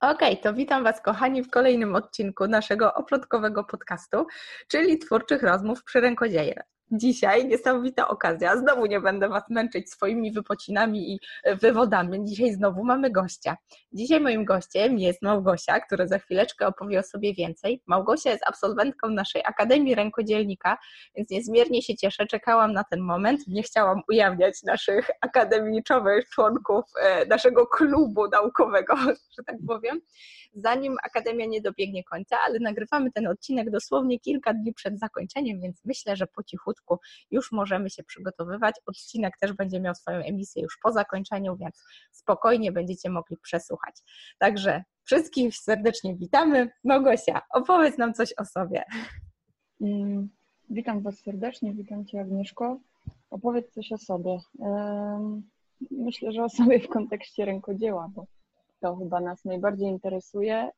Okej, okay, to witam Was, kochani, w kolejnym odcinku naszego oplotkowego podcastu, czyli twórczych rozmów przy rękodzieje dzisiaj niesamowita okazja. Znowu nie będę Was męczyć swoimi wypocinami i e, wywodami. Dzisiaj znowu mamy gościa. Dzisiaj moim gościem jest Małgosia, która za chwileczkę opowie o sobie więcej. Małgosia jest absolwentką naszej Akademii Rękodzielnika, więc niezmiernie się cieszę. Czekałam na ten moment. Nie chciałam ujawniać naszych akademiczowych członków e, naszego klubu naukowego, że tak powiem zanim Akademia nie dobiegnie końca, ale nagrywamy ten odcinek dosłownie kilka dni przed zakończeniem, więc myślę, że po cichutku już możemy się przygotowywać. Odcinek też będzie miał swoją emisję już po zakończeniu, więc spokojnie będziecie mogli przesłuchać. Także wszystkich serdecznie witamy. Małgosia, opowiedz nam coś o sobie. Mm, witam Was serdecznie, witam Cię Agnieszko. Opowiedz coś o sobie. Myślę, że o sobie w kontekście rękodzieła, bo to chyba nas najbardziej interesuje.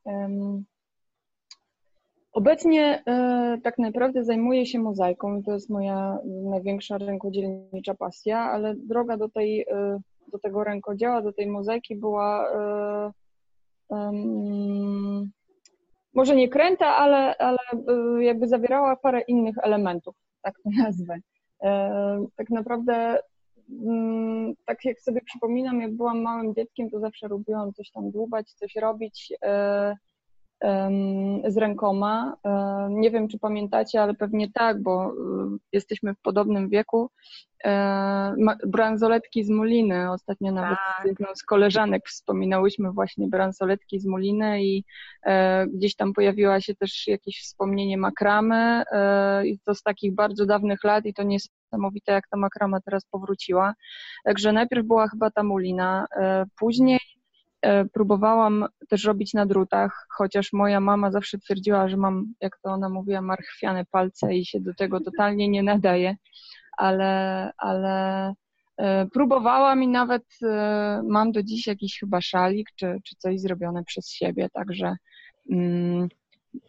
Obecnie e, tak naprawdę zajmuję się mozaiką i to jest moja największa rękodzielnicza pasja, ale droga do, tej, e, do tego rękodzieła, do tej mozaiki była um, może nie kręta, ale, ale jakby zawierała parę innych elementów, tak to nazwę. Tak naprawdę Mm, tak jak sobie przypominam, jak byłam małym dzieckiem, to zawsze lubiłam coś tam dłubać, coś robić e, z rękoma. E, nie wiem, czy pamiętacie, ale pewnie tak, bo e, jesteśmy w podobnym wieku. Bransoletki z Moliny. Ostatnio nawet tak. z jedną z koleżanek wspominałyśmy właśnie bransoletki z Moliny i gdzieś tam pojawiła się też jakieś wspomnienie makramy i to z takich bardzo dawnych lat i to nie niesamowite, jak ta makrama teraz powróciła. Także najpierw była chyba ta mulina, e, później e, próbowałam też robić na drutach, chociaż moja mama zawsze twierdziła, że mam, jak to ona mówiła, marchwiane palce i się do tego totalnie nie nadaje, ale, ale e, próbowałam i nawet mam do dziś jakiś chyba szalik czy, czy coś zrobione przez siebie, także mm,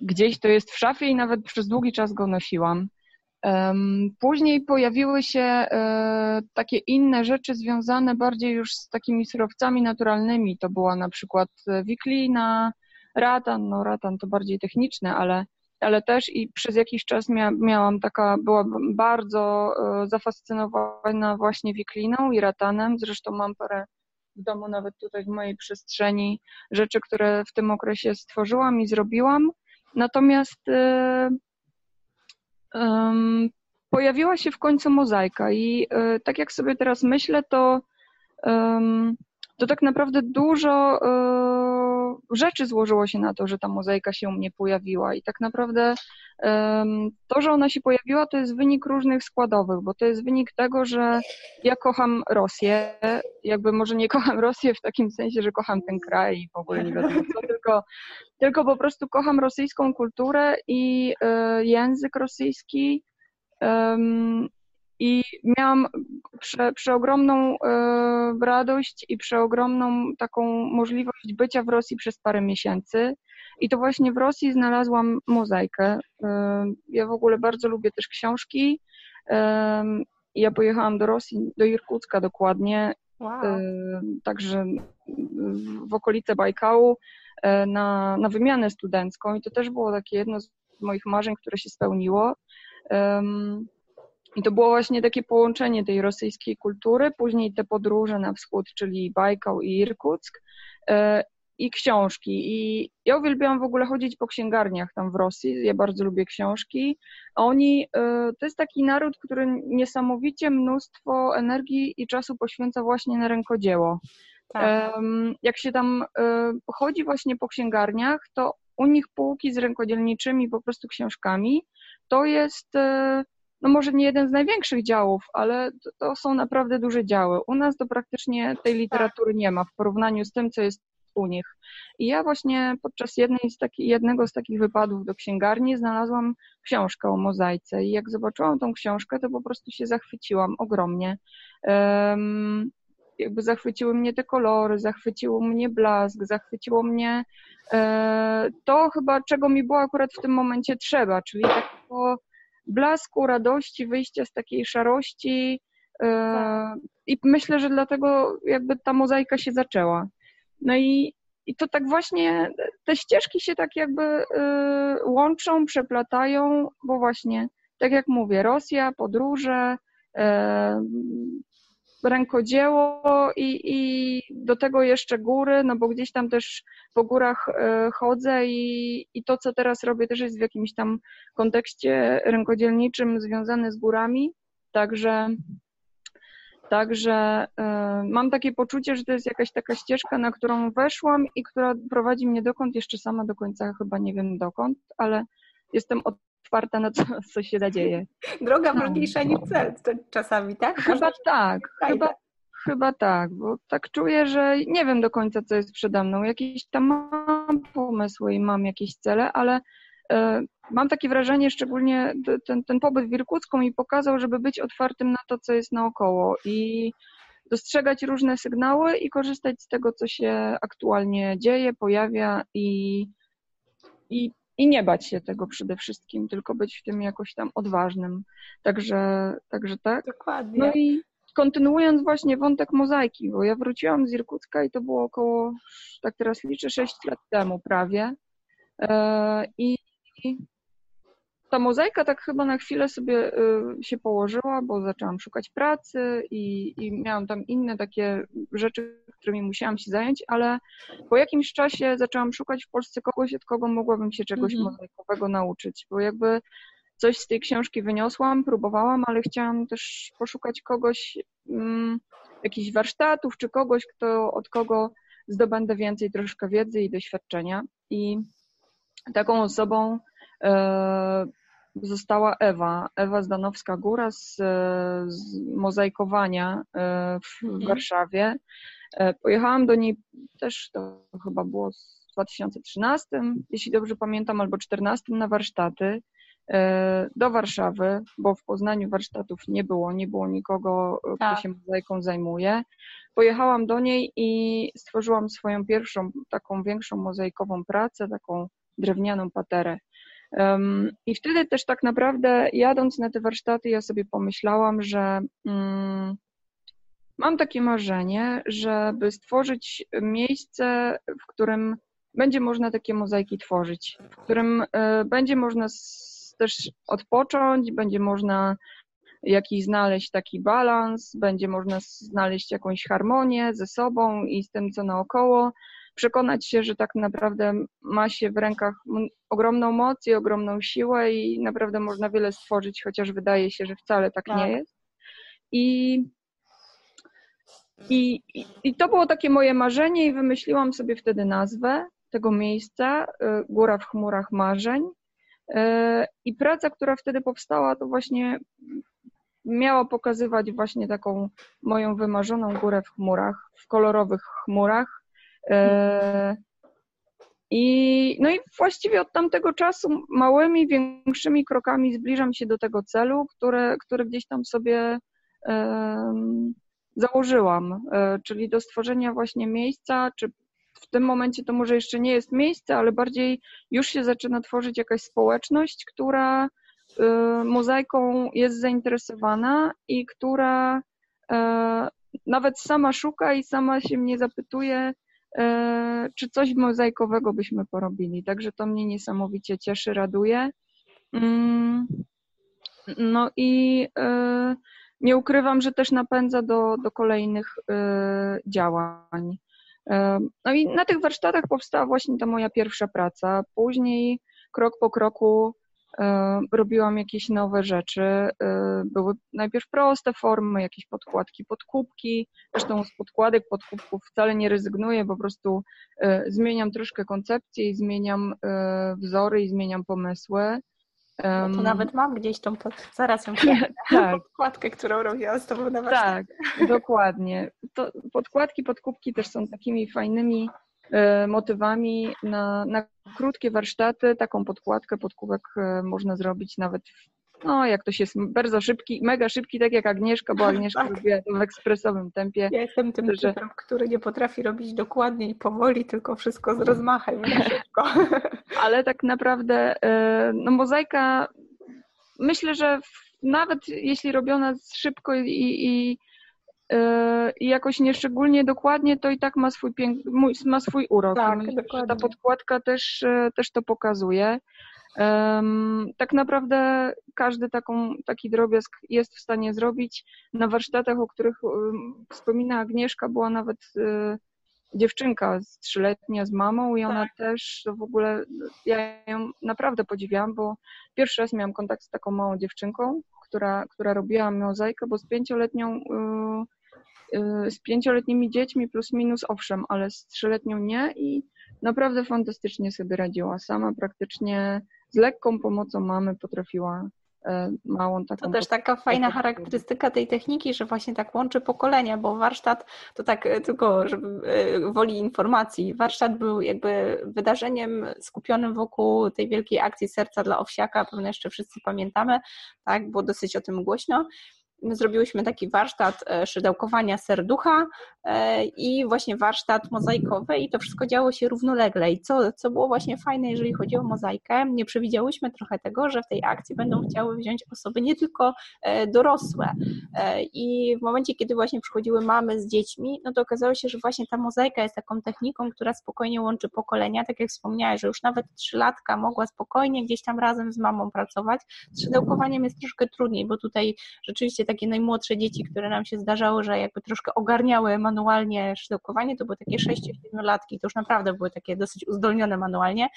gdzieś to jest w szafie i nawet przez długi czas go nosiłam. Później pojawiły się e, takie inne rzeczy związane bardziej już z takimi surowcami naturalnymi. To była na przykład e, wiklina, ratan, no ratan to bardziej techniczne, ale, ale też i przez jakiś czas mia, miałam taka, była bardzo e, zafascynowana właśnie wikliną i ratanem. Zresztą mam parę w domu, nawet tutaj w mojej przestrzeni, rzeczy, które w tym okresie stworzyłam i zrobiłam. Natomiast um, pojawiła się w końcu mozaika i y, tak jak sobie teraz myślę, to, um, to tak naprawdę dużo rzeczy złożyło się na to, że ta mozaika się u mnie pojawiła. I tak naprawdę to, że ona się pojawiła, to jest wynik różnych składowych, bo to jest wynik tego, że ja kocham Rosję, jakby może nie kocham Rosję w takim sensie, że kocham ten kraj i w ogóle nie wiadomo co, tylko, tylko po prostu kocham rosyjską kulturę i y, język rosyjski, i miałam prze, przeogromną e, radość i przeogromną taką możliwość bycia w Rosji przez parę miesięcy. I to właśnie w Rosji znalazłam mozaikę. E, ja w ogóle bardzo lubię też książki. E, ja pojechałam do Rosji, do Irkucka dokładnie, wow. także w okolice Bajkału na, na wymianę studencką i to też było takie jedno z moich marzeń, które się spełniło. I to było właśnie takie połączenie tej rosyjskiej kultury, później te podróże na wschód, czyli Bajkał i Irkuck e, i książki. I ja uwielbiałam w ogóle chodzić po księgarniach tam w Rosji, ja bardzo lubię książki. Oni, e, to jest taki naród, który niesamowicie mnóstwo energii i czasu poświęca właśnie na rękodzieło. Tak. Jak się tam e, chodzi właśnie po księgarniach, to u nich półki z rękodzielniczymi po prostu książkami to jest, no może nie jeden z największych działów, ale to, to są naprawdę duże działy. U nas to praktycznie tej literatury nie ma w porównaniu z tym, co jest u nich. I ja właśnie podczas jednej z taki, jednego z takich wypadów do księgarni znalazłam książkę o mozaice i jak zobaczyłam tą książkę, to po prostu się zachwyciłam ogromnie. Um, jakby zachwyciły mnie te kolory, zachwyciło mnie blask, zachwyciło mnie e, to chyba, czego mi było akurat w tym momencie trzeba, czyli takiego blasku, radości, wyjścia z takiej szarości e, tak. i myślę, że dlatego jakby ta mozaika się zaczęła. No i i to tak właśnie, te ścieżki się tak jakby y, łączą, przeplatają, bo właśnie, tak jak mówię, Rosja, podróże, y, rękodzieło i, i do tego jeszcze góry, no bo gdzieś tam też po górach y, chodzę i, i to, co teraz robię, też jest w jakimś tam kontekście rękodzielniczym związane z górami, także Także y, mam takie poczucie, że to jest jakaś taka ścieżka, na którą weszłam i która prowadzi mnie dokąd, jeszcze sama do końca chyba nie wiem dokąd, ale jestem otwarta na co, co się zadzieje. Droga ważniejsza niż cel czasami, tak? Chyba tak, chyba, chyba tak, bo tak czuję, że nie wiem do końca, co jest przede mną. Jakieś tam mam pomysły i mam jakieś cele, ale E, mam takie wrażenie, szczególnie ten, ten pobyt w Irkucku mi pokazał, żeby być otwartym na to, co jest naokoło i dostrzegać różne sygnały i korzystać z tego, co się aktualnie dzieje, pojawia i, i, i nie bać się tego przede wszystkim, tylko być w tym jakoś tam odważnym. Także, także tak. Dokładnie. No i kontynuując właśnie wątek mozaiki, bo ja wróciłam z Irkucka i to było około, tak teraz liczę, 6 lat temu prawie. E, I ta mozaika tak chyba na chwilę sobie y, się położyła, bo zaczęłam szukać pracy i, i miałam tam inne takie rzeczy, którymi musiałam się zająć, ale po jakimś czasie zaczęłam szukać w Polsce kogoś, od kogo mogłabym się czegoś mhm. mozaikowego nauczyć, bo jakby coś z tej książki wyniosłam, próbowałam, ale chciałam też poszukać kogoś, um, jakichś warsztatów, czy kogoś, kto, od kogo zdobędę więcej troszkę wiedzy i doświadczenia. I taką osobą E, została Ewa, Ewa Zdanowska-Góra z, z mozaikowania e, w mhm. Warszawie. E, pojechałam do niej też, to chyba było w 2013, jeśli dobrze pamiętam, albo 2014 na warsztaty do Warszawy, bo w Poznaniu warsztatów nie było, nie było nikogo, tak. kto się mozaiką zajmuje. Pojechałam do niej i stworzyłam swoją pierwszą taką większą mozaikową pracę, taką drewnianą paterę. I wtedy też tak naprawdę jadąc na te warsztaty, ja sobie pomyślałam, że mm, mam takie marzenie, żeby stworzyć miejsce, w którym będzie można takie mozaiki tworzyć, w którym e, będzie można też odpocząć, będzie można jakiś znaleźć taki balans, będzie można znaleźć jakąś harmonię ze sobą i z tym, co naokoło, przekonać się, że tak naprawdę ma się w rękach ogromną moc i ogromną siłę i naprawdę można wiele stworzyć, chociaż wydaje się, że wcale tak, tak. nie jest. I, i, I to było takie moje marzenie i wymyśliłam sobie wtedy nazwę tego miejsca, y, Góra w chmurach marzeń. Y, I praca, która wtedy powstała, to właśnie miała pokazywać właśnie taką moją wymarzoną górę w chmurach, w kolorowych chmurach, I, no i właściwie od tamtego czasu małymi, większymi krokami zbliżam się do tego celu, które, który gdzieś tam sobie założyłam, e, czyli do stworzenia właśnie miejsca, czy w tym momencie to może jeszcze nie jest miejsce, ale bardziej już się zaczyna tworzyć jakaś społeczność, która mozaiką jest zainteresowana i która nawet sama szuka i sama się mnie zapytuje, E, czy coś mozaikowego byśmy porobili. Także to mnie niesamowicie cieszy, raduje. Mm, no i e, nie ukrywam, że też napędza do, do kolejnych e, działań. No i na tych warsztatach powstała właśnie ta moja pierwsza praca. Później krok po kroku E, robiłam jakieś nowe rzeczy. E, były najpierw proste formy, jakieś podkładki, podkubki. Zresztą z podkładek, podkubków wcale nie rezygnuję, po prostu e, zmieniam troszkę koncepcję i zmieniam wzory i zmieniam pomysły. No to nawet mam gdzieś tą, pod... zaraz ją tak. podkładkę, którą robiłam z tobą na warsztacie. Tak, dokładnie. To podkładki, podkubki też są takimi fajnymi E, motywami na, na krótkie warsztaty. Taką podkładkę, podkówek e, można zrobić nawet no jak to się jest bardzo szybki, mega szybki, tak jak Agnieszka, bo Agnieszka tak. robiła to w ekspresowym tempie. Ja jestem tym że... typem, który nie potrafi robić dokładnie i powoli, tylko wszystko z rozmachem szybko. Ale tak naprawdę e, no mozaika myślę, że nawet jeśli robiona szybko i, i i jakoś nieszczególnie dokładnie, to i tak ma swój, pięk, ma swój urok. Tak, Myślę, ta podkładka też, też to pokazuje. Um, tak naprawdę każdy taką, taki drobiazg jest w stanie zrobić. Na warsztatach, o których um, wspomina Agnieszka, była nawet y, dziewczynka z trzyletnia z mamą i ona tak. też to w ogóle, ja ją naprawdę podziwiałam, bo pierwszy raz miałam kontakt z taką małą dziewczynką, która, która robiła mozaikę, bo z pięcioletnią y, y, z pięcioletnimi dziećmi plus minus owszem, ale z trzyletnią nie i naprawdę fantastycznie sobie radziła. Sama praktycznie z lekką pomocą mamy potrafiła małą taką. To też taka fajna charakterystyka tej techniki, że właśnie tak łączy pokolenia, bo warsztat, to tak e, tylko żeby e, woli informacji, warsztat był jakby wydarzeniem skupionym wokół tej wielkiej akcji Serca dla Owsiaka, pewnie jeszcze wszyscy pamiętamy, tak, było dosyć o tym głośno my zrobiłyśmy taki warsztat e, szydełkowania serducha e, i właśnie warsztat mozaikowy i to wszystko działo się równolegle. I co, co było właśnie fajne, jeżeli chodzi o mozaikę, nie przewidziałyśmy trochę tego, że w tej akcji będą chciały wziąć osoby nie tylko e, dorosłe. I w momencie, kiedy właśnie przychodziły mamy z dziećmi, no to okazało się, że właśnie ta mozaika jest taką techniką, która spokojnie łączy pokolenia. Tak jak wspomniałeś, że już nawet trzylatka mogła spokojnie gdzieś tam razem z mamą pracować. Z szydełkowaniem jest troszkę trudniej, bo tutaj rzeczywiście takie najmłodsze dzieci, które nam się zdarzało, że jakby troszkę ogarniały manualnie szydełkowanie, to były takie 6-7 latki, to już naprawdę były takie dosyć uzdolnione manualnie.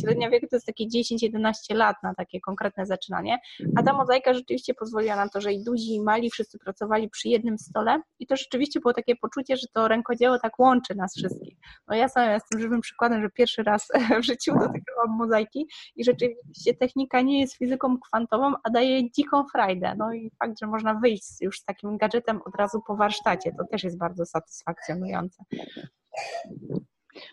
Średnia wieku to jest takie 10-11 lat na takie konkretne zaczynanie, a ta mozaika rzeczywiście pozwoliła na to, że i duzi, i mali wszyscy pracowali przy jednym stole i to rzeczywiście było takie poczucie, że to rękodzieło tak łączy nas wszystkich. No ja sama jestem żywym przykładem, że pierwszy raz w życiu dotykałam mozaiki i rzeczywiście technika nie jest fizyką kwantową, a daje dziką frajdę. No i fakt, że można wyjść już z takim gadżetem od razu po warsztacie. To też jest bardzo satysfakcjonujące.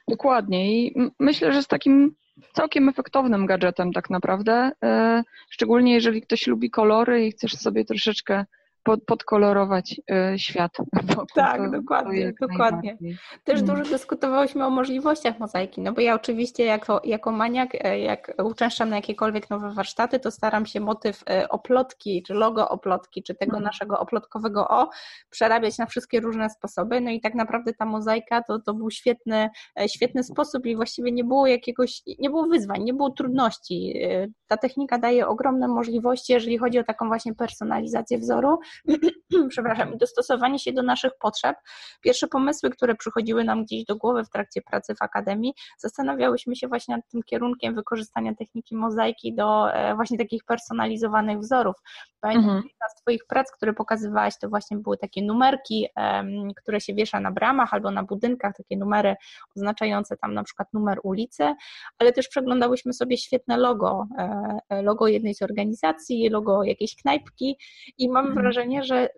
Dokładnie i myślę, że z takim całkiem efektownym gadżetem tak naprawdę, e, szczególnie jeżeli ktoś lubi kolory i chcesz sobie troszeczkę podkolorować y, świat. tak, to, dokładnie, to dokładnie. Też hmm. dużo dyskutowałyśmy o możliwościach mozaiki, no bo ja oczywiście jako, jako maniak, e, jak uczęszczam na jakiekolwiek nowe warsztaty, to staram się motyw e, oplotki, czy logo oplotki, czy tego hmm. naszego oplotkowego O przerabiać na wszystkie różne sposoby, no i tak naprawdę ta mozaika to, to był świetny, e, świetny sposób i właściwie nie było jakiegoś, nie było wyzwań, nie było trudności. Ta technika daje ogromne możliwości, jeżeli chodzi o taką właśnie personalizację wzoru, przepraszam, i dostosowanie się do naszych potrzeb. Pierwsze pomysły, które przychodziły nam gdzieś do głowy w trakcie pracy w Akademii, zastanawiałyśmy się właśnie nad tym kierunkiem wykorzystania techniki mozaiki do e, właśnie takich personalizowanych wzorów. Pamiętam, mhm. jedna z Twoich prac, które pokazywałaś, to właśnie były takie numerki, które się wiesza na bramach albo na budynkach, takie numery oznaczające tam na przykład numer ulicy, ale też przeglądałyśmy sobie świetne logo, e, logo jednej z organizacji, logo jakiejś knajpki i mam mhm. wrażenie, wrażenie, że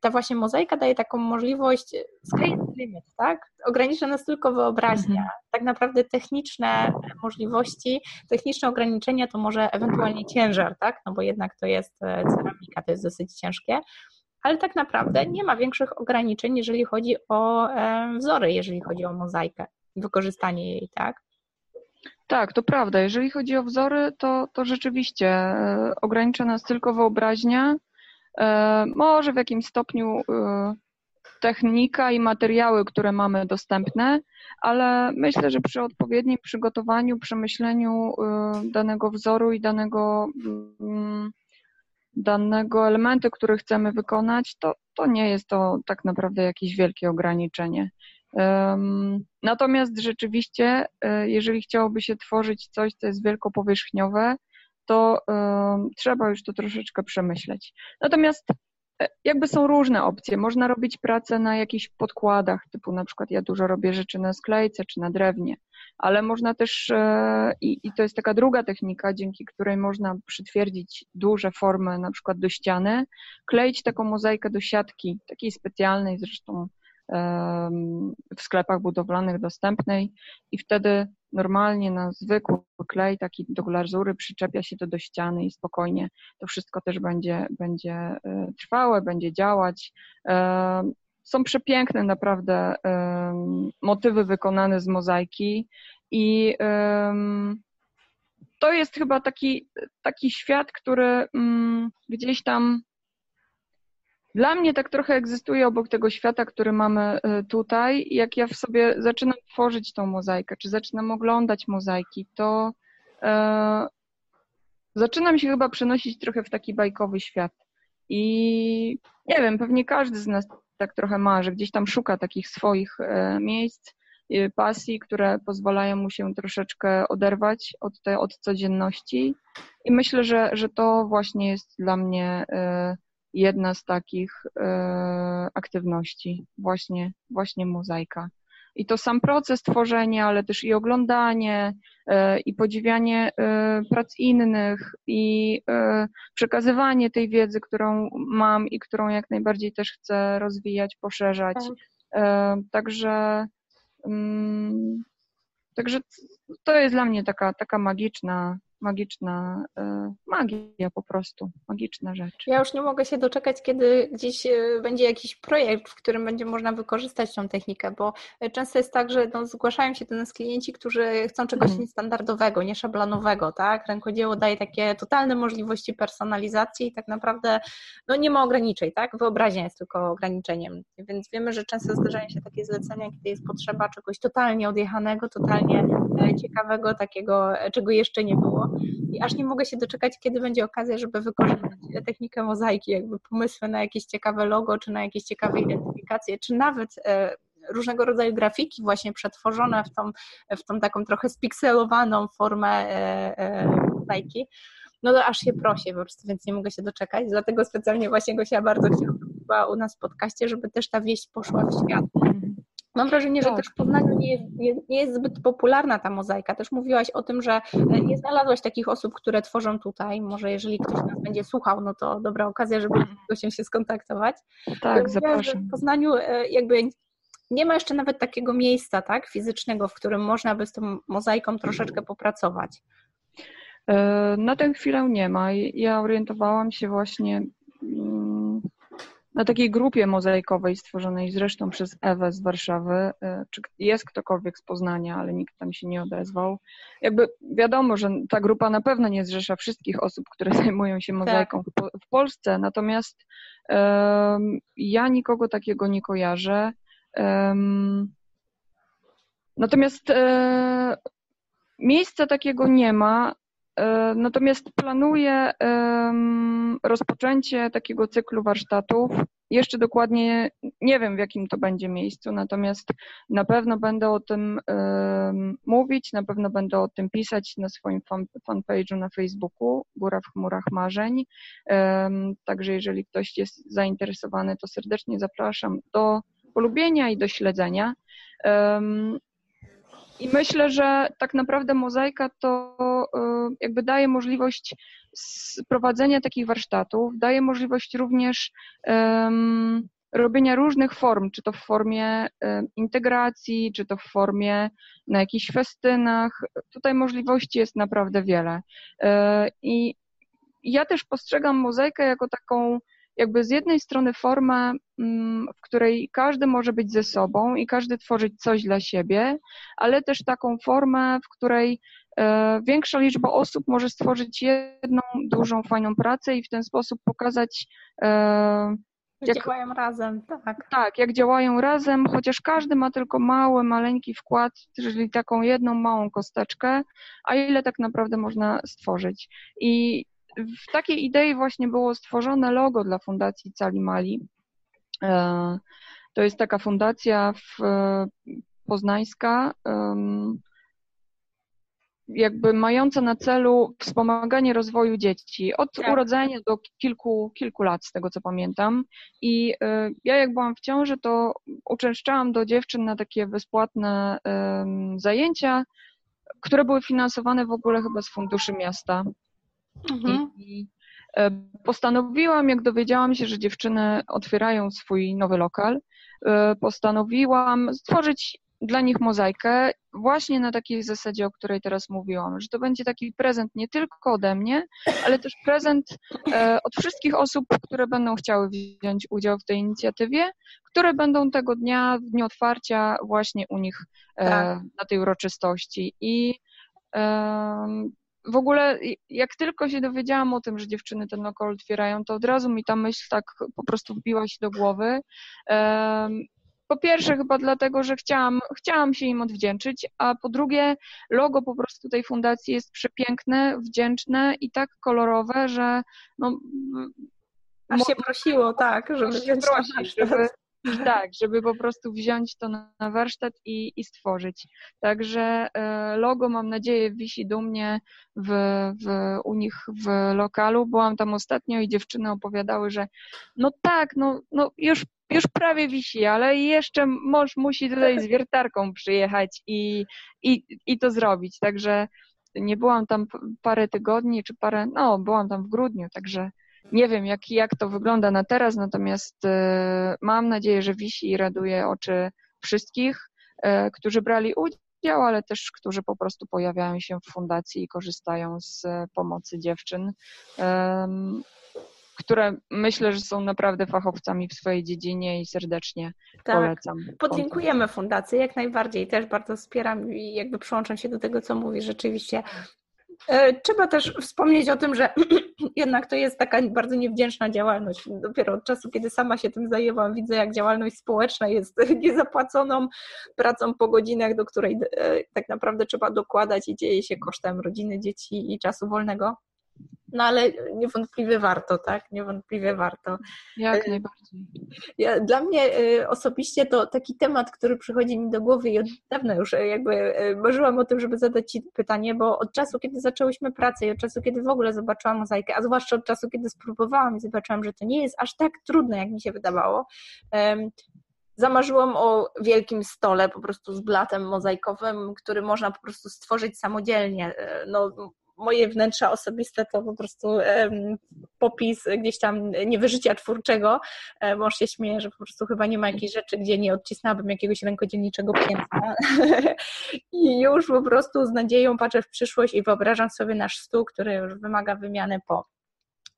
ta właśnie mozaika daje taką możliwość sky limit, tak? Ogranicza nas tylko wyobraźnia. Mhm. Tak naprawdę techniczne możliwości, techniczne ograniczenia to może ewentualnie ciężar, tak? No bo jednak to jest e, ceramika, to jest dosyć ciężkie. Ale tak naprawdę nie ma większych ograniczeń, jeżeli chodzi o e, wzory, jeżeli chodzi o mozaikę, wykorzystanie jej, tak? Tak, to prawda. Jeżeli chodzi o wzory, to, to rzeczywiście e, ogranicza nas tylko wyobraźnia, może w jakimś stopniu e, technika i materiały, które mamy dostępne, ale myślę, że przy odpowiednim przygotowaniu, przemyśleniu e, danego wzoru i danego, mm, danego elementu, który chcemy wykonać, to, to nie jest to tak naprawdę jakieś wielkie ograniczenie. Natomiast rzeczywiście, jeżeli chciałoby się tworzyć coś, co jest wielkopowierzchniowe, to y, trzeba już to troszeczkę przemyśleć. Natomiast e, jakby są różne opcje. Można robić pracę na jakichś podkładach, typu na przykład ja dużo robię rzeczy na sklejce czy na drewnie, ale można też, e, i, i to jest taka druga technika, dzięki której można przytwierdzić duże formy na przykład do ściany, kleić taką mozaikę do siatki, takiej specjalnej zresztą w sklepach budowlanych dostępnej i wtedy normalnie na zwykły klej, taki do glazury, przyczepia się to do ściany i spokojnie to wszystko też będzie, będzie e, trwałe, będzie działać. Są przepiękne naprawdę motywy wykonane z mozaiki i to jest chyba taki, taki świat, który mm, gdzieś tam dla mnie tak trochę egzystuje obok tego świata, który mamy tutaj. Jak ja w sobie zaczynam tworzyć tą mozaikę, czy zaczynam oglądać mozaiki, to e, zaczynam się chyba przenosić trochę w taki bajkowy świat. I nie wiem, pewnie każdy z nas tak trochę ma, że gdzieś tam szuka takich swoich e, miejsc, e, pasji, które pozwalają mu się troszeczkę oderwać od, tej, od codzienności. I myślę, że, że to właśnie jest dla mnie e, jedna z takich aktywności, właśnie, właśnie mozaika. I to sam proces tworzenia, ale też i oglądanie, e, i podziwianie e, prac innych, i e, przekazywanie tej wiedzy, którą mam i którą jak najbardziej też chcę rozwijać, poszerzać. Tak. Także, mm, także to jest dla mnie taka, taka magiczna, magiczna e, magia po prostu, magiczna rzecz. Ja już nie mogę się doczekać, kiedy gdzieś e, będzie jakiś projekt, w którym będzie można wykorzystać tą technikę, bo często jest tak, że no, zgłaszają się do nas klienci, którzy chcą czegoś mhm. niestandardowego, nieszablonowego, tak? Rękodzieło daje takie totalne możliwości personalizacji i tak naprawdę no, nie ma ograniczeń, tak? Wyobraźnia jest tylko ograniczeniem, więc wiemy, że często zdarzają się takie zlecenia, kiedy jest potrzeba czegoś totalnie odjechanego, totalnie e, ciekawego, takiego, czego jeszcze nie było. I aż nie mogę się doczekać, kiedy będzie okazja, żeby wykorzystać technikę mozaiki, jakby pomysły na jakieś ciekawe logo, czy na jakieś ciekawe identyfikacje, czy nawet e, różnego rodzaju grafiki właśnie przetworzone w tą, w tą taką trochę spikselowaną formę e, e, mozaiki. No to aż się prosi po prostu, więc nie mogę się doczekać. Dlatego specjalnie właśnie Gosia bardzo chciała u nas w podcaście, żeby też ta wieść poszła w świat. Mam wrażenie, że tak. też w Poznaniu nie jest, nie, nie jest, zbyt popularna ta mozaika. Też mówiłaś o tym, że e, nie znalazłaś takich osób, które tworzą tutaj. Może jeżeli ktoś nas będzie słuchał, no to dobra okazja, żeby z się skontaktować. Tak, zapraszam. W Poznaniu e, jakby nie ma jeszcze nawet takiego miejsca tak, fizycznego, w którym można by z tą mozaiką troszeczkę popracować. E, na tę chwilę nie ma. Ja orientowałam się właśnie mm, na takiej grupie mozaikowej stworzonej zresztą przez Ewę z Warszawy, e, czy jest ktokolwiek z Poznania, ale nikt tam się nie odezwał. Jakby wiadomo, że ta grupa na pewno nie zrzesza wszystkich osób, które zajmują się mozaiką tak. w, w, Polsce, natomiast um, ja nikogo takiego nie kojarzę. Um, natomiast um, miejsca takiego nie ma. E, natomiast planuję rozpoczęcie takiego cyklu warsztatów. Jeszcze dokładnie nie wiem, w jakim to będzie miejscu, natomiast na pewno będę o tym mówić, na pewno będę o tym pisać na swoim fanpage'u na Facebooku, Góra w chmurach marzeń. Także jeżeli ktoś jest zainteresowany, to serdecznie zapraszam do polubienia i do śledzenia. I myślę, że tak naprawdę mozaika to y, jakby daje możliwość prowadzenia takich warsztatów, daje możliwość również um, robienia różnych form, czy to w formie um, integracji, czy to w formie na jakichś festynach. Tutaj możliwości jest naprawdę wiele. Um, I ja też postrzegam mozaikę jako taką jakby z jednej strony formę, mm, w której każdy może być ze sobą i każdy tworzyć coś dla siebie, ale też taką formę, w której e, większa liczba osób może stworzyć jedną dużą, fajną pracę i w ten sposób pokazać. E, jak działają razem, tak. Tak, jak działają razem, chociaż każdy ma tylko mały, maleńki wkład, czyli taką jedną małą kosteczkę, a ile tak naprawdę można stworzyć. I w takiej idei właśnie było stworzone logo dla Fundacji Cali Mali. E, to jest taka fundacja w, poznańska, jakby mająca na celu wspomaganie rozwoju dzieci od tak. urodzenia do kilku, kilku lat, z tego co pamiętam. I e, ja jak byłam w ciąży, to uczęszczałam do dziewczyn na takie bezpłatne zajęcia, które były finansowane w ogóle chyba z funduszy miasta. Mhm. I e, postanowiłam, jak dowiedziałam się, że dziewczyny otwierają swój nowy lokal, e, postanowiłam stworzyć dla nich mozaikę właśnie na takiej zasadzie, o której teraz mówiłam, że to będzie taki prezent nie tylko ode mnie, ale też prezent e, od wszystkich osób, które będą chciały wziąć udział w tej inicjatywie, które będą tego dnia, w dniu otwarcia właśnie u nich tak. na tej uroczystości. I w ogóle jak tylko się dowiedziałam o tym, że dziewczyny ten lokal otwierają, to od razu mi ta myśl tak po prostu wbiła się do głowy. Po pierwsze chyba dlatego, że chciałam, chciałam się im odwdzięczyć, a po drugie logo po prostu tej fundacji jest przepiękne, wdzięczne i tak kolorowe, że no, Aż się prosiło, tak, żeby wziąć prosić, żeby, tak, żeby po prostu wziąć to na, warsztat i, i stworzyć. Także e, logo mam nadzieję wisi dumnie w, w, u nich w lokalu. Byłam tam ostatnio i dziewczyny opowiadały, że no tak, no, no już już prawie wisi, ale jeszcze mąż musi tutaj z wiertarką przyjechać i, i, i to zrobić. Także nie byłam tam parę tygodni, czy parę, no byłam tam w grudniu, także nie wiem, jak, jak to wygląda na teraz, natomiast e, mam nadzieję, że wisi i raduje oczy wszystkich, e, którzy brali udział, ale też którzy po prostu pojawiają się w fundacji i korzystają z pomocy dziewczyn które myślę, że są naprawdę fachowcami w swojej dziedzinie i serdecznie tak. polecam. Podziękujemy Fundacji, jak najbardziej. Też bardzo wspieram i jakby przyłączam się do tego, co mówi. Rzeczywiście e, Trzeba też wspomnieć o tym, że jednak to jest taka bardzo niewdzięczna działalność. Dopiero od czasu, kiedy sama się tym zajęłam, widzę, jak działalność społeczna jest niezapłaconą pracą po godzinach, do której e, tak naprawdę trzeba dokładać i dzieje się kosztem rodziny, dzieci i czasu wolnego. No ale niewątpliwie warto, tak? Niewątpliwie warto. Jak y, najbardziej. Ja, dla mnie y, osobiście to taki temat, który przychodzi mi do głowy i od dawna już y, jakby marzyłam o tym, żeby zadać Ci pytanie, bo od czasu, kiedy zaczęłyśmy pracę i od czasu, kiedy w ogóle zobaczyłam mozaikę, a zwłaszcza od czasu, kiedy spróbowałam i zobaczyłam, że to nie jest aż tak trudne, jak mi się wydawało, zamarzyłam o wielkim stole po prostu z blatem mozaikowym, który można po prostu stworzyć samodzielnie. No, moje wnętrza osobiste to po prostu popis gdzieś tam niewyżycia twórczego. E, mąż się śmieje, że po prostu chyba nie ma jakiejś rzeczy, gdzie nie odcisnęłabym jakiegoś rękodzielniczego piętna. I już po prostu z nadzieją patrzę w przyszłość i wyobrażam sobie nasz stół, który już wymaga wymiany po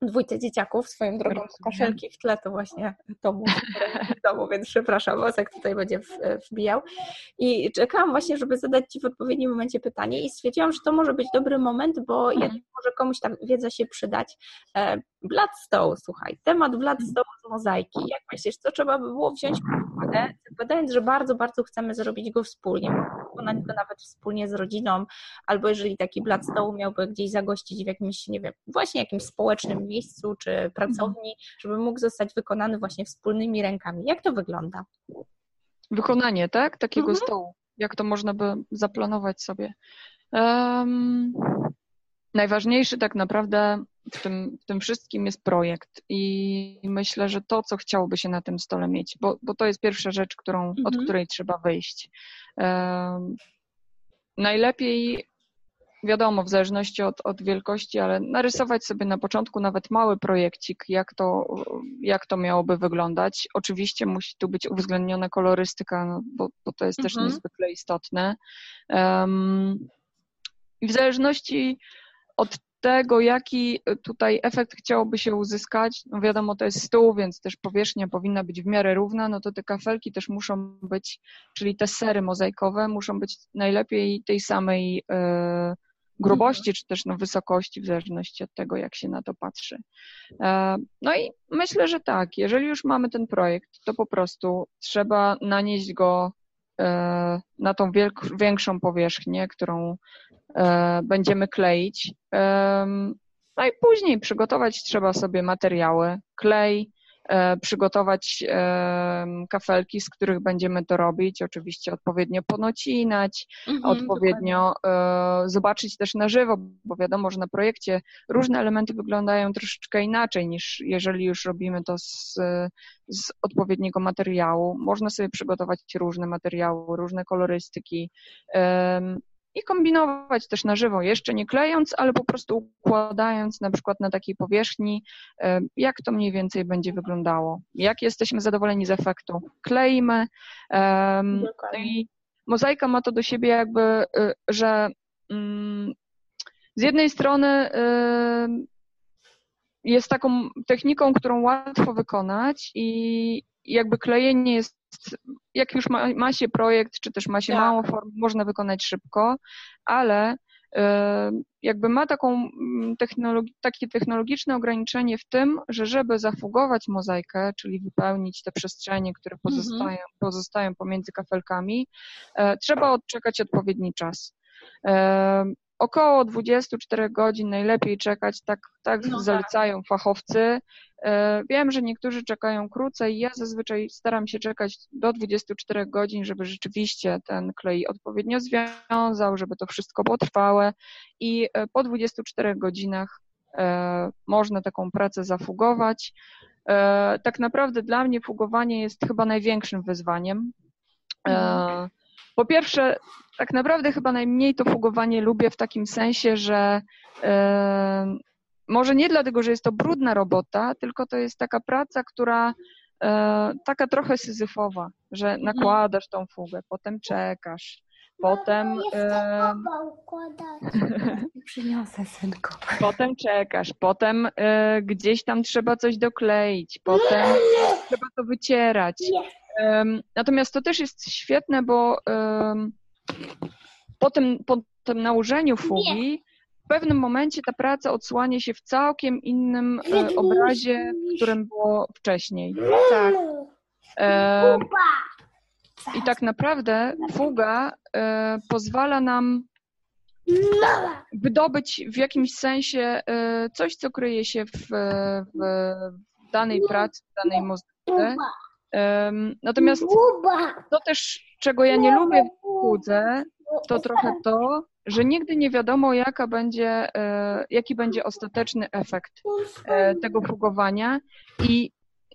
dwójce dzieciaków, swoją drogą kaszelki w tle to właśnie domu, domu więc przepraszam, Wosek tutaj będzie wbijał. I czekałam właśnie, żeby zadać Ci w odpowiednim momencie pytanie i stwierdziłam, że to może być dobry moment, bo mhm. może komuś ta wiedza się przydać. E, Bloodstone, słuchaj, temat Bloodstone z mozaiki. Jak myślisz, co trzeba by było wziąć pod uwagę, zakładając, że bardzo, bardzo chcemy zrobić go wspólnie, wykonać go nawet wspólnie z rodziną, albo jeżeli taki Bloodstone miałby gdzieś zagościć w jakimś, nie wiem, właśnie jakimś społecznym miejscu czy pracowni, żeby mógł zostać wykonany właśnie wspólnymi rękami. Jak to wygląda? Wykonanie, tak? Takiego mhm. stołu. Jak to można by zaplanować sobie? Um, najważniejszy tak naprawdę w tym, w tym wszystkim jest projekt i myślę, że to, co chciałoby się na tym stole mieć, bo, bo to jest pierwsza rzecz, którą, mhm. od której trzeba wyjść. Um, najlepiej wiadomo, w zależności od, od wielkości, ale narysować sobie na początku nawet mały projekcik, jak to, jak to miałoby wyglądać. Oczywiście musi tu być uwzględniona kolorystyka, no, bo, bo to jest mhm. też niezwykle istotne. Um, I w zależności od tego, jaki tutaj efekt chciałoby się uzyskać, no wiadomo, to jest stół, więc też powierzchnia powinna być w miarę równa, no to te kafelki też muszą być, czyli te sery mozaikowe muszą być najlepiej tej samej y, grubości, czy też no, wysokości, w zależności od tego, jak się na to patrzy. E, no i myślę, że tak, jeżeli już mamy ten projekt, to po prostu trzeba nanieść go e, na tą większą powierzchnię, którą e, będziemy kleić. No i później przygotować trzeba sobie materiały, klej, E, przygotować e, kafelki, z których będziemy to robić, oczywiście odpowiednio ponocinać, mhm, odpowiednio dokładnie. zobaczyć też na żywo, bo wiadomo, że na projekcie różne elementy wyglądają troszeczkę inaczej niż jeżeli już robimy to z, z odpowiedniego materiału. Można sobie przygotować różne materiały, różne kolorystyki i kombinować też na żywo, jeszcze nie klejąc, ale po prostu układając na przykład na takiej powierzchni, e, jak to mniej więcej będzie wyglądało. Jak jesteśmy zadowoleni z efektu, kleimy. No i mozaika ma to do siebie jakby, e, że mm, z jednej strony jest taką techniką, którą łatwo wykonać i jakby klejenie jest jak już ma, ma się projekt, czy też ma się tak. małą formę, można wykonać szybko, ale jakby ma taką mm, technologi takie technologiczne ograniczenie w tym, że żeby zafugować mozaikę, czyli wypełnić te przestrzenie, które mhm. pozostają, mhm. pozostają pomiędzy kafelkami, e, trzeba odczekać odpowiedni czas. Około 24 godzin najlepiej czekać, tak, tak no zalecają tak. fachowcy. E, wiem, że niektórzy czekają krócej. Ja zazwyczaj staram się czekać do 24 godzin, żeby rzeczywiście ten klej odpowiednio związał, żeby to wszystko było trwałe i e, po 24 godzinach e, można taką pracę zafugować. Tak naprawdę dla mnie fugowanie jest chyba największym wyzwaniem. Mhm. Po pierwsze, tak naprawdę chyba najmniej to fugowanie lubię w takim sensie, że może nie dlatego, że jest to brudna robota, tylko to jest taka praca, która e, taka trochę syzyfowa, że mhm. nakładasz tą fugę, potem czekasz, potem... E, Przyniosę, synku. Potem czekasz, potem e, gdzieś tam trzeba coś dokleić, potem trzeba to wycierać. Natomiast to też jest świetne, bo po tym, po tym nałożeniu fugi w pewnym momencie ta praca odsłania się w całkiem innym e, obrazie, w którym było wcześniej. Tak. E, I tak naprawdę fuga e, pozwala nam wydobyć w jakimś sensie coś, co kryje się w, w danej pracy, w danej muzyce. Natomiast to też, czego ja nie lubię w fudze, to trochę to, że nigdy nie wiadomo, jaka będzie, e, jaki będzie ostateczny efekt e, tego fugowania i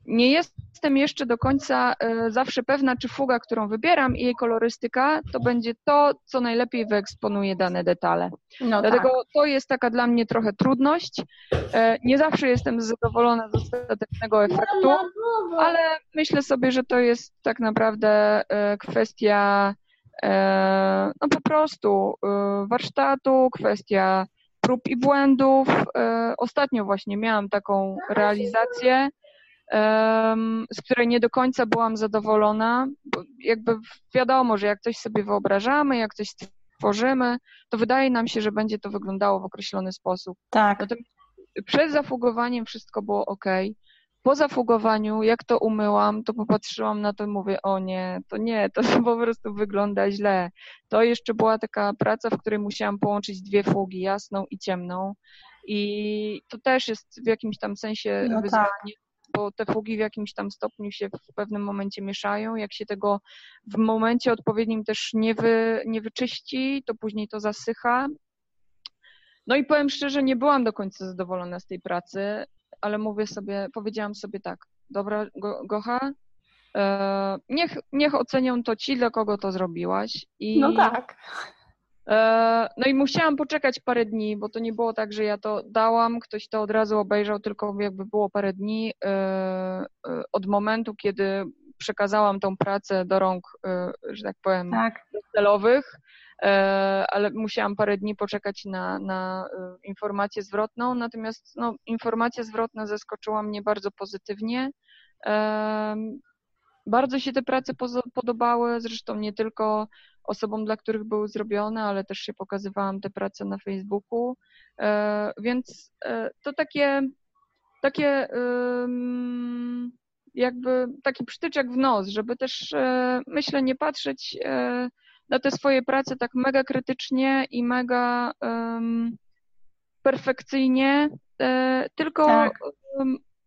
nie jestem jeszcze do końca e, zawsze pewna, czy fuga, którą wybieram i jej kolorystyka, to będzie to, co najlepiej wyeksponuje dane detale. No Dlatego tak. to jest taka dla mnie trochę trudność. Nie zawsze jestem zadowolona z ostatecznego efektu, ale myślę sobie, że to jest tak naprawdę kwestia E, no po prostu e, warsztatu, kwestia prób i błędów. E, ostatnio właśnie miałam taką realizację, z której nie do końca byłam zadowolona, bo jakby wiadomo, że jak coś sobie wyobrażamy, jak coś tworzymy, to wydaje nam się, że będzie to wyglądało w określony sposób. Tak. Natomiast przed zafugowaniem wszystko było ok po zafugowaniu, jak to umyłam, to popatrzyłam na to i mówię, o nie, to nie, to po prostu wygląda źle. To jeszcze była taka praca, w której musiałam połączyć dwie fugi, jasną i ciemną. I to też jest w jakimś tam sensie no tak. wyzwanie, tak. Te fugi w jakimś tam stopniu się w pewnym momencie mieszają. Jak się tego w momencie odpowiednim też nie, wy, nie wyczyści, to później to zasycha. No i powiem szczerze, nie byłam do końca zadowolona z tej pracy ale mówię sobie, powiedziałam sobie tak, dobra, Go, Gocha, e, niech, niech ocenią to ci, dla kogo to zrobiłaś. I, no tak. E, no i musiałam poczekać parę dni, bo to nie było tak, że ja to dałam, ktoś to od razu obejrzał, tylko jakby było parę dni e, e od momentu, kiedy przekazałam tą pracę do rąk, że tak powiem, tak. celowych ale musiałam parę dni poczekać na, na informację zwrotną, natomiast no, informacja zwrotna zaskoczyła mnie bardzo pozytywnie. E, bardzo się te prace podobały, zresztą nie tylko osobom, dla których były zrobione, ale też się pokazywałam te prace na Facebooku, więc to takie, takie jakby taki przytyczek w nos, żeby też myślę nie patrzeć na te swoje prace tak mega krytycznie i mega perfekcyjnie, e, tylko tak.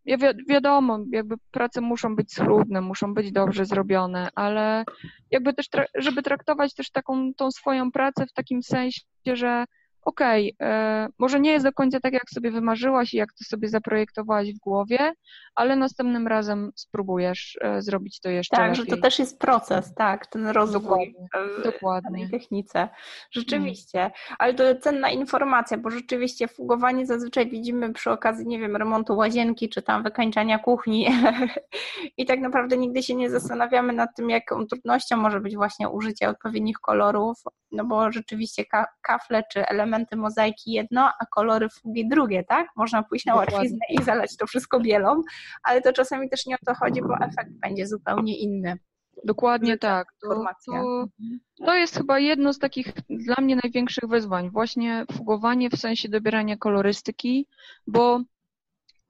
Ja wi wiadomo, jakby prace muszą być schludne, muszą być dobrze zrobione, ale jakby też, tra żeby traktować też taką tą swoją pracę w takim sensie, że okej, okay, e, może nie jest do końca tak, jak sobie wymarzyłaś i jak to sobie zaprojektowałaś w głowie, ale następnym razem spróbujesz e, zrobić to jeszcze tak, lepiej. Tak, że to też jest proces, tak, ten rozwój dokładnie, dokładnie. w technice. Rzeczywiście, ale to cenna informacja, bo rzeczywiście fugowanie zazwyczaj widzimy przy okazji, nie wiem, remontu łazienki, czy tam wykańczania kuchni i tak naprawdę nigdy się nie zastanawiamy nad tym, jaką trudnością może być właśnie użycie odpowiednich kolorów, no bo rzeczywiście kafle czy elementy elementy mozaiki jedno, a kolory fugi drugie, tak? Można pójść na łatwiznę i zalać to wszystko bielą, ale to czasami też nie o to chodzi, bo efekt będzie zupełnie inny. Dokładnie tak. To, to, mhm. to, jest chyba jedno z takich dla mnie największych wyzwań. Właśnie fugowanie w sensie dobierania kolorystyki, bo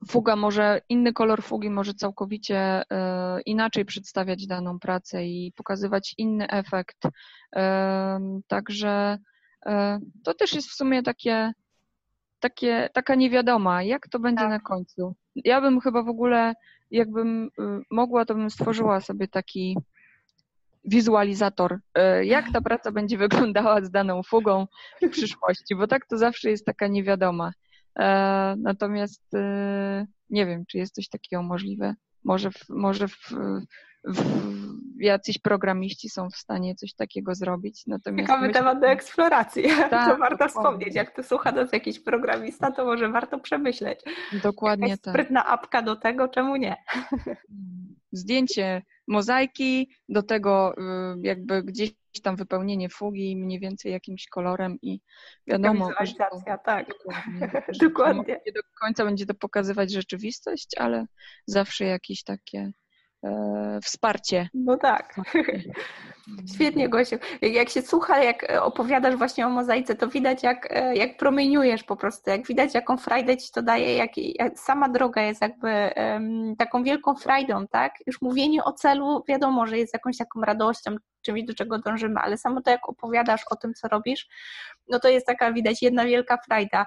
fuga może, inny kolor fugi może całkowicie e, inaczej przedstawiać daną pracę i pokazywać inny efekt. E, także to też jest w sumie takie, takie taka niewiadoma, jak to będzie tak. na końcu. Ja bym chyba w ogóle, jakbym y, mogła, to bym stworzyła sobie taki wizualizator, jak ta praca będzie wyglądała z daną fugą w przyszłości, bo tak to zawsze jest taka niewiadoma. E, natomiast e, nie wiem, czy jest coś takiego możliwe. Może, w, może w, jacyś programiści są w stanie coś takiego zrobić. Natomiast Ciekawy myślę, temat do eksploracji. Tak, to warto wspomnieć. Jak tu słucha nas jakiś programista, to może warto przemyśleć. Dokładnie Jakaś tak. Sprytna apka do tego, czemu nie? Zdjęcie mozaiki, do tego y, jakby gdzieś tam wypełnienie fugi mniej więcej jakimś kolorem i wiadomo, że to, tak. Dokładnie. Dokładnie. Nie do końca będzie to pokazywać rzeczywistość, ale zawsze jakieś takie wsparcie. No tak. Świetnie, Gosiu. Jak się słucha, jak opowiadasz właśnie o mozaice, to widać, jak, e, jak promieniujesz po prostu, jak widać, jaką frajdę ci to daje, jak, jak sama droga jest jakby um, taką wielką frajdą, tak? Już mówienie o celu, wiadomo, że jest jakąś taką radością, czymś, do czego dążymy, ale samo to, jak opowiadasz o tym, co robisz, no to jest taka, widać, jedna wielka frajda.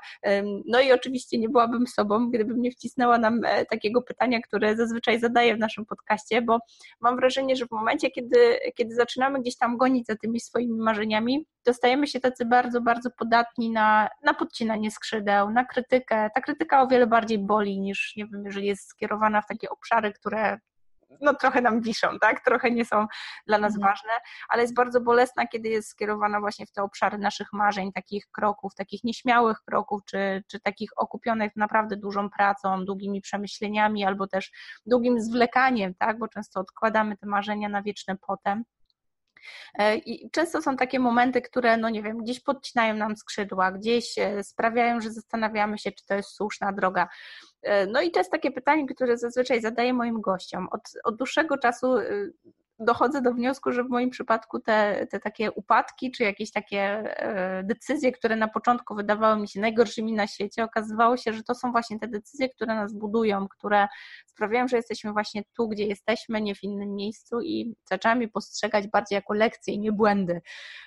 No i oczywiście nie byłabym sobą, gdybym nie wcisnęła nam e, takiego pytania, które zazwyczaj zadaję w naszym podcaście, bo mam wrażenie, że w momencie, kiedy, kiedy zaczynamy gdzieś tam gonić za tymi swoimi marzeniami, to stajemy się tacy bardzo, bardzo podatni na, na podcinanie skrzydeł, na krytykę. Ta krytyka o wiele bardziej boli niż, nie wiem, jeżeli jest skierowana w takie obszary, które no trochę nam wiszą, tak? Trochę nie są dla nas mhm. ważne, ale jest bardzo bolesna, kiedy jest skierowana właśnie w te obszary naszych marzeń, takich kroków, takich nieśmiałych kroków, czy, czy takich okupionych naprawdę dużą pracą, długimi przemyśleniami, albo też długim zwlekaniem, tak? Bo często odkładamy te marzenia na wieczne potem. E, I często są takie momenty, które, no nie wiem, gdzieś podcinają nam skrzydła, gdzieś e, sprawiają, że zastanawiamy się, czy to jest słuszna droga. E, no i to jest takie pytanie, które zazwyczaj zadaję moim gościom. Od, od dłuższego czasu dochodzę do wniosku, że w moim przypadku te, te takie upadki, czy jakieś takie e, decyzje, które na początku wydawały mi się najgorszymi na świecie, okazywało się, że to są właśnie te decyzje, które nas budują, które sprawiają, że jesteśmy właśnie tu, gdzie jesteśmy, nie w innym miejscu i zaczęłam je postrzegać bardziej jako lekcje i nie błędy.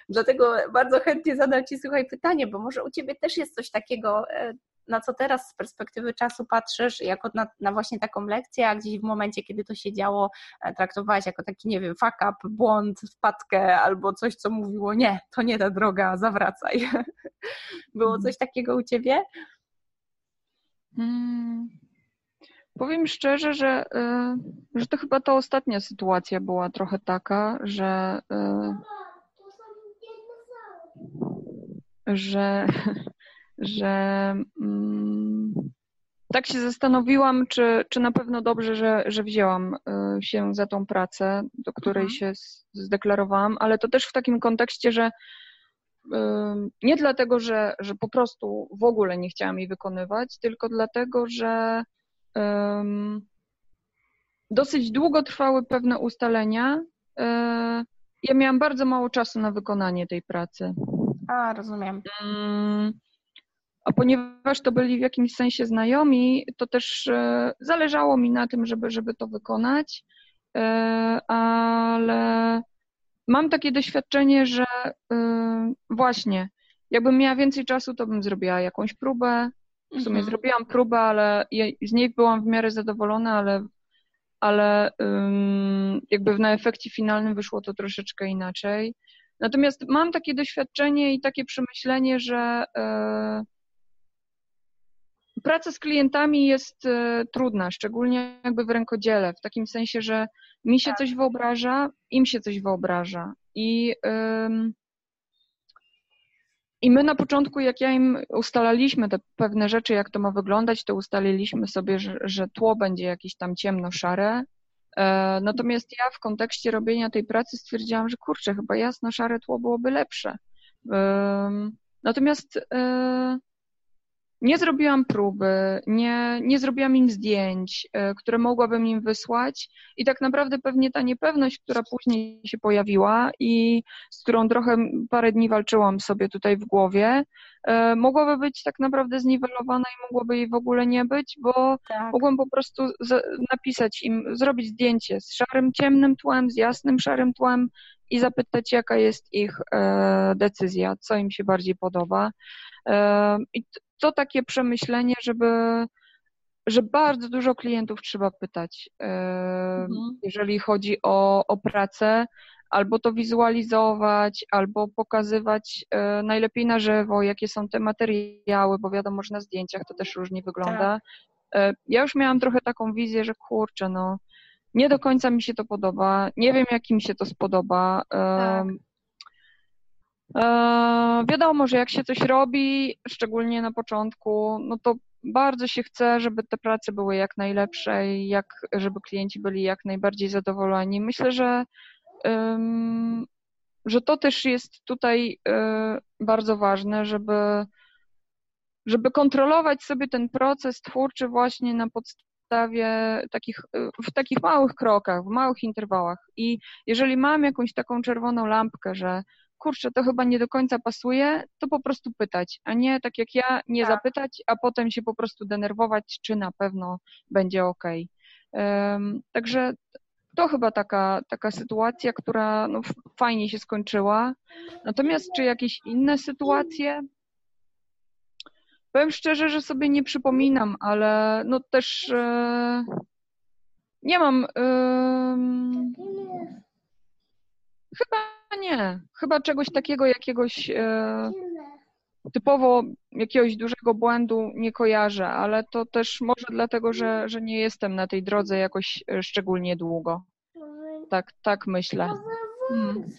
Dlatego bardzo chętnie zadam Ci, słuchaj, pytanie, bo może u Ciebie też jest coś takiego, e, na co teraz z perspektywy czasu patrzysz, jako na, na, właśnie taką lekcję, a gdzieś w momencie, kiedy to się działo, e, traktowałaś jako taki, nie wiem, fuck up, błąd, wpadkę albo coś, co mówiło, nie, to nie ta droga, zawracaj. Było mhm. coś takiego u Ciebie? Hmm. Powiem szczerze, że, y, że to chyba ta ostatnia sytuacja była trochę taka, że y, że że mm, tak się zastanowiłam, czy, czy na pewno dobrze, że, że wzięłam y, się za tą pracę, do której mhm. się zdeklarowałam, ale to też w takim kontekście, że y, nie dlatego, że, że po prostu w ogóle nie chciałam jej wykonywać, tylko dlatego, że um, dosyć długo trwały pewne ustalenia. Y, ja miałam bardzo mało czasu na wykonanie tej pracy. A, rozumiem. Um, a ponieważ to byli w jakimś sensie znajomi, to też e, zależało mi na tym, żeby, żeby to wykonać, e, ale mam takie doświadczenie, że e, właśnie, jakbym miała więcej czasu, to bym zrobiła jakąś próbę. W sumie mhm. zrobiłam próbę, ale z niej byłam w miarę zadowolona, ale, ale jakby na efekcie finalnym wyszło to troszeczkę inaczej. Natomiast mam takie doświadczenie i takie przemyślenie, że Praca z klientami jest e, trudna, szczególnie jakby w rękodziele, w takim sensie, że mi się tak. coś wyobraża, im się coś wyobraża. I, I my na początku, jak ja im ustalaliśmy te pewne rzeczy, jak to ma wyglądać, to ustaliliśmy sobie, że, że tło będzie jakieś tam ciemno-szare. E, natomiast ja w kontekście robienia tej pracy stwierdziłam, że kurczę, chyba jasno-szare tło byłoby lepsze. Natomiast e, nie zrobiłam próby, nie, nie zrobiłam im zdjęć, e, które mogłabym im wysłać i tak naprawdę pewnie ta niepewność, która później się pojawiła i z którą trochę parę dni walczyłam sobie tutaj w głowie, e, mogłaby być tak naprawdę zniwelowana i mogłoby jej w ogóle nie być, bo tak. mogłam po prostu napisać im, zrobić zdjęcie z szarym, ciemnym tłem, z jasnym, szarym tłem i zapytać, jaka jest ich e, decyzja, co im się bardziej podoba. I to takie przemyślenie, żeby, że bardzo dużo klientów trzeba pytać, mhm. jeżeli chodzi o, o pracę, albo to wizualizować, albo pokazywać e, najlepiej na żywo, jakie są te materiały, bo wiadomo, że na zdjęciach to też różnie wygląda. Tak. Ja już miałam trochę taką wizję, że kurczę, no nie do końca mi się to podoba, nie wiem, jak mi się to spodoba. Tak. E, wiadomo, że jak się coś robi, szczególnie na początku, no to bardzo się chce, żeby te prace były jak najlepsze i jak, żeby klienci byli jak najbardziej zadowoleni. Myślę, że, że to też jest tutaj e, bardzo ważne, żeby, żeby kontrolować sobie ten proces twórczy właśnie na podstawie takich, w takich małych krokach, w małych interwałach. I jeżeli mam jakąś taką czerwoną lampkę, że kurczę, to chyba nie do końca pasuje, to po prostu pytać, a nie tak jak ja, nie tak. zapytać, a potem się po prostu denerwować, czy na pewno będzie ok. Um, także to chyba taka, taka sytuacja, która no, fajnie się skończyła. Natomiast czy jakieś inne sytuacje? Powiem szczerze, że sobie nie przypominam, ale no też e, nie mam. E, chyba nie. Chyba czegoś takiego, jakiegoś e, typowo jakiegoś dużego błędu nie kojarzę, ale to też może dlatego, że, że nie jestem na tej drodze jakoś e, szczególnie długo. Tak, tak myślę. Hmm.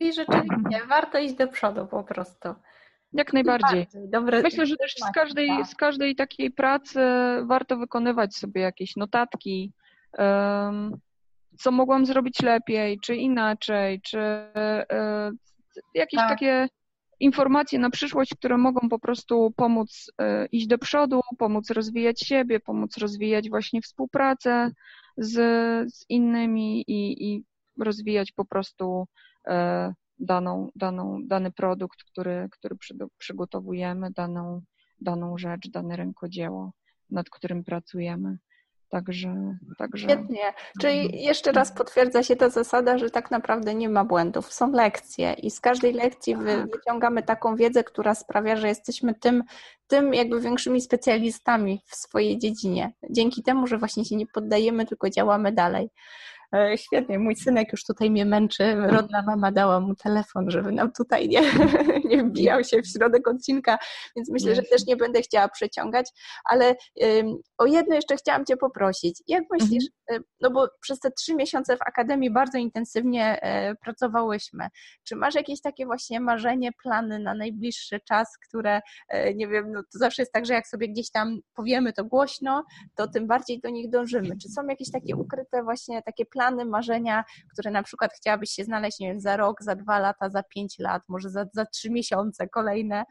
I rzeczywiście warto iść do przodu po prostu. Jak najbardziej. Dobre, Myślę, że też z każdej, tak. z każdej takiej pracy warto wykonywać sobie jakieś notatki, um, co mogłam zrobić lepiej, czy inaczej, czy e, jakieś tak. takie informacje na przyszłość, które mogą po prostu pomóc e, iść do przodu, pomóc rozwijać siebie, pomóc rozwijać właśnie współpracę z, z innymi i, i rozwijać po prostu e, daną, daną, dany produkt, który, który przygotowujemy, daną, daną rzecz, dane rękodzieło, nad którym pracujemy. Także, także. Świetnie. Czyli jeszcze raz potwierdza się ta zasada, że tak naprawdę nie ma błędów. Są lekcje i z każdej lekcji tak. wyciągamy taką wiedzę, która sprawia, że jesteśmy tym, tym jakby większymi specjalistami w swojej dziedzinie. Dzięki temu, że właśnie się nie poddajemy, tylko działamy dalej. E, świetnie, mój synek już tutaj mnie męczy. Rodna mama dała mu telefon, żeby nam tutaj nie, nie wbijał się w środek odcinka, więc myślę, że też nie będę chciała przeciągać, ale o jedno jeszcze chciałam Cię poprosić. Jak myślisz, mhm. no bo przez te trzy miesiące w Akademii bardzo intensywnie e, pracowałyśmy. Czy masz jakieś takie właśnie marzenie, plany na najbliższy czas, które, e, nie wiem, no to zawsze jest tak, że jak sobie gdzieś tam powiemy to głośno, to tym bardziej do nich dążymy. Czy są jakieś takie ukryte właśnie takie plany, plany, marzenia, które na przykład chciałabyś się znaleźć, nie wiem, za rok, za dwa lata, za pięć lat, może za, za trzy miesiące kolejne?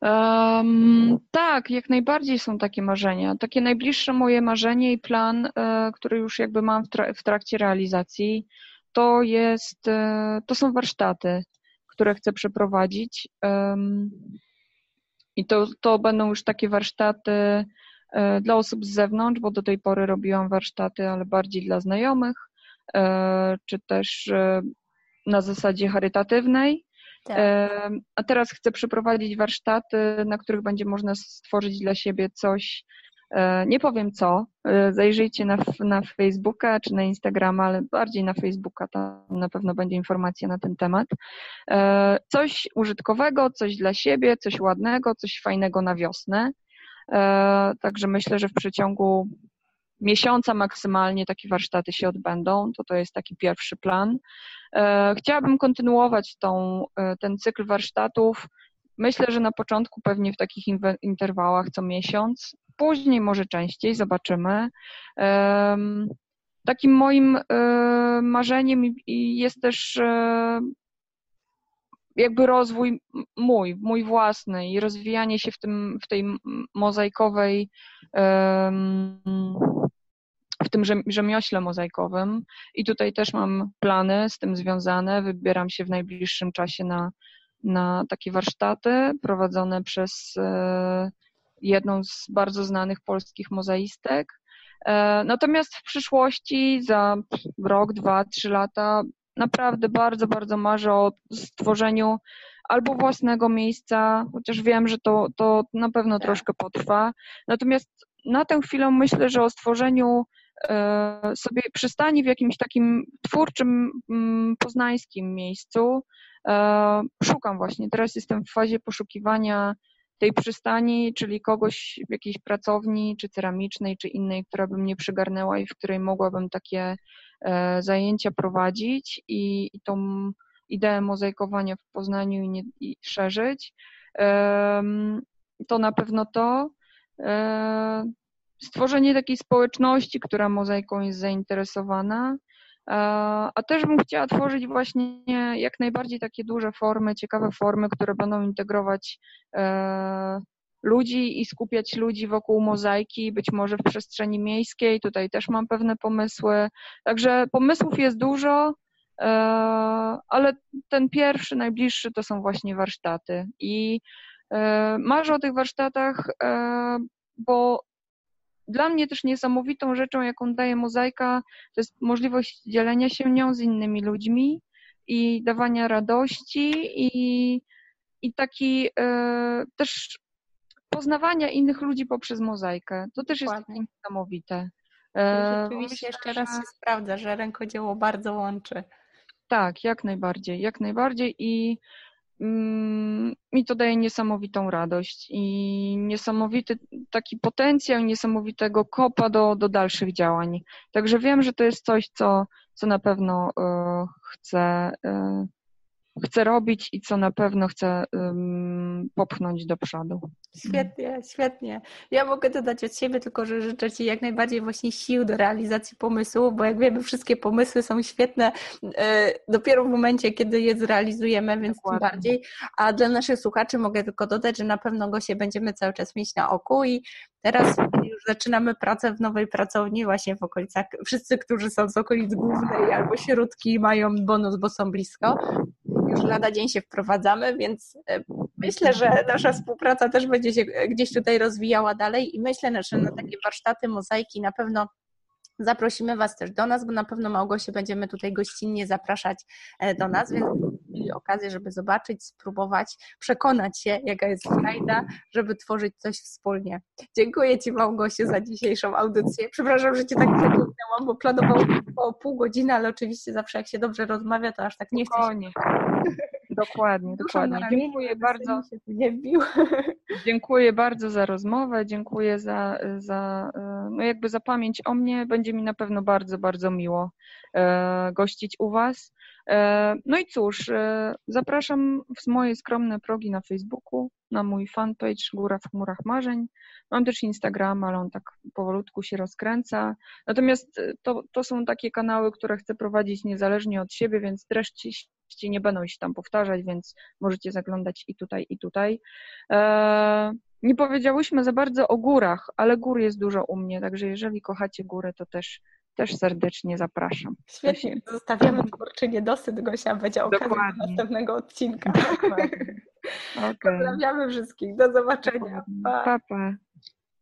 Um, tak, jak najbardziej są takie marzenia. Takie najbliższe moje marzenie i plan, e, który już jakby mam w, tra w trakcie realizacji, to jest, e, to są warsztaty, które chcę przeprowadzić. Um, I to, to będą już takie warsztaty dla osób z zewnątrz, bo do tej pory robiłam warsztaty, ale bardziej dla znajomych, e, czy też e, na zasadzie charytatywnej. Tak. A teraz chcę przeprowadzić warsztaty, na których będzie można stworzyć dla siebie coś, nie powiem co, zajrzyjcie na, na Facebooka czy na Instagrama, ale bardziej na Facebooka, tam na pewno będzie informacja na ten temat. Coś użytkowego, coś dla siebie, coś ładnego, coś fajnego na wiosnę. E, także myślę, że w przeciągu miesiąca maksymalnie takie warsztaty się odbędą. To to jest taki pierwszy plan. E, chciałabym kontynuować tą, e, ten cykl warsztatów. Myślę, że na początku pewnie w takich interwałach co miesiąc, później może częściej, zobaczymy. Takim moim marzeniem jest też jakby rozwój mój, mój własny i rozwijanie się w, tym, w tej mozaikowej, w tym rzemiośle mozaikowym. I tutaj też mam plany z tym związane. Wybieram się w najbliższym czasie na, na takie warsztaty prowadzone przez e, jedną z bardzo znanych polskich mozaistek. E, natomiast w przyszłości, za rok, dwa, trzy lata, naprawdę bardzo, bardzo marzę o stworzeniu albo własnego miejsca, chociaż wiem, że to, to na pewno tak. troszkę potrwa. Natomiast na tę chwilę myślę, że o stworzeniu e, sobie przystani w jakimś takim twórczym, mm, poznańskim miejscu. E, szukam właśnie, teraz jestem w fazie poszukiwania tej przystani, czyli kogoś w jakiejś pracowni, czy ceramicznej, czy innej, która by mnie przygarnęła i w której mogłabym takie zajęcia prowadzić i, i tą ideę mozaikowania w Poznaniu i, nie, i szerzyć. To na pewno to. E, stworzenie takiej społeczności, która mozaiką jest zainteresowana, a też bym chciała tworzyć właśnie jak najbardziej takie duże formy, ciekawe formy, które będą integrować e, ludzi i skupiać ludzi wokół mozaiki, być może w przestrzeni miejskiej. Tutaj też mam pewne pomysły. Także pomysłów jest dużo, e, ale ten pierwszy, najbliższy to są właśnie warsztaty. I e, marzę o tych warsztatach, bo dla mnie też niesamowitą rzeczą, jaką daje mozaika, to jest możliwość dzielenia się nią z innymi ludźmi i dawania radości i, i taki e, też poznawania innych ludzi poprzez mozaikę. To też Dokładnie. jest niesamowite. E, rzeczywiście jeszcze raz się sprawdza, że rękodzieło bardzo łączy. Tak, jak najbardziej, jak najbardziej i Mm, mi to daje niesamowitą radość i niesamowity taki potencjał, niesamowitego kopa do, do dalszych działań. Także wiem, że to jest coś, co, co na pewno y, chcę, y, chcę robić i co na pewno chcę um, popchnąć do przodu. Świetnie, świetnie. Ja mogę dodać od siebie tylko, że życzę Ci jak najbardziej właśnie sił do realizacji pomysłu, bo jak wiemy, wszystkie pomysły są świetne e, dopiero w momencie, kiedy je zrealizujemy, więc Dokładnie. tym bardziej. A dla naszych słuchaczy mogę tylko dodać, że na pewno go się będziemy cały czas mieć na oku i teraz już zaczynamy pracę w nowej pracowni właśnie w okolicach, wszyscy, którzy są z okolic głównej albo środki mają bonus, bo są blisko, już lada dzień się wprowadzamy, więc e, myślę, że nasza współpraca też będzie się gdzieś tutaj rozwijała dalej i myślę, że na takie warsztaty, mozaiki na pewno Zaprosimy Was też do nas, bo na pewno Małgosie będziemy tutaj gościnnie zapraszać e, do nas, więc mieli okazję, żeby zobaczyć, spróbować, przekonać się, jaka jest frajda, żeby tworzyć coś wspólnie. Dziękuję Ci Małgosie za dzisiejszą audycję. Przepraszam, że Cię tak przeciągnęłam, bo planowałam o pół godziny, ale oczywiście zawsze jak się dobrze rozmawia, to aż tak nie chcę się... Dokładnie, dokładnie. Dziękuję bardzo. Dziękuję bardzo za rozmowę, dziękuję za, za, e, no jakby za pamięć o mnie. Będzie mi na pewno bardzo, bardzo miło e, gościć u Was. E, no i cóż, zapraszam w moje skromne progi na Facebooku, na mój fanpage Góra w chmurach marzeń. Mam też Instagram, ale on tak powolutku się rozkręca. Natomiast to, to są takie kanały, które chcę prowadzić niezależnie od siebie, więc treści nie będą się tam powtarzać, więc możecie zaglądać i tutaj, i tutaj. E, nie powiedziałyśmy za bardzo o górach, ale gór jest dużo u mnie, także jeżeli kochacie górę, to też też serdecznie zapraszam. Świetnie, się... zostawiamy twórczy niedosyt, Gosia, będzie okazja do następnego odcinka. Okay. Pozdrawiamy wszystkich, do zobaczenia. Pa, pa.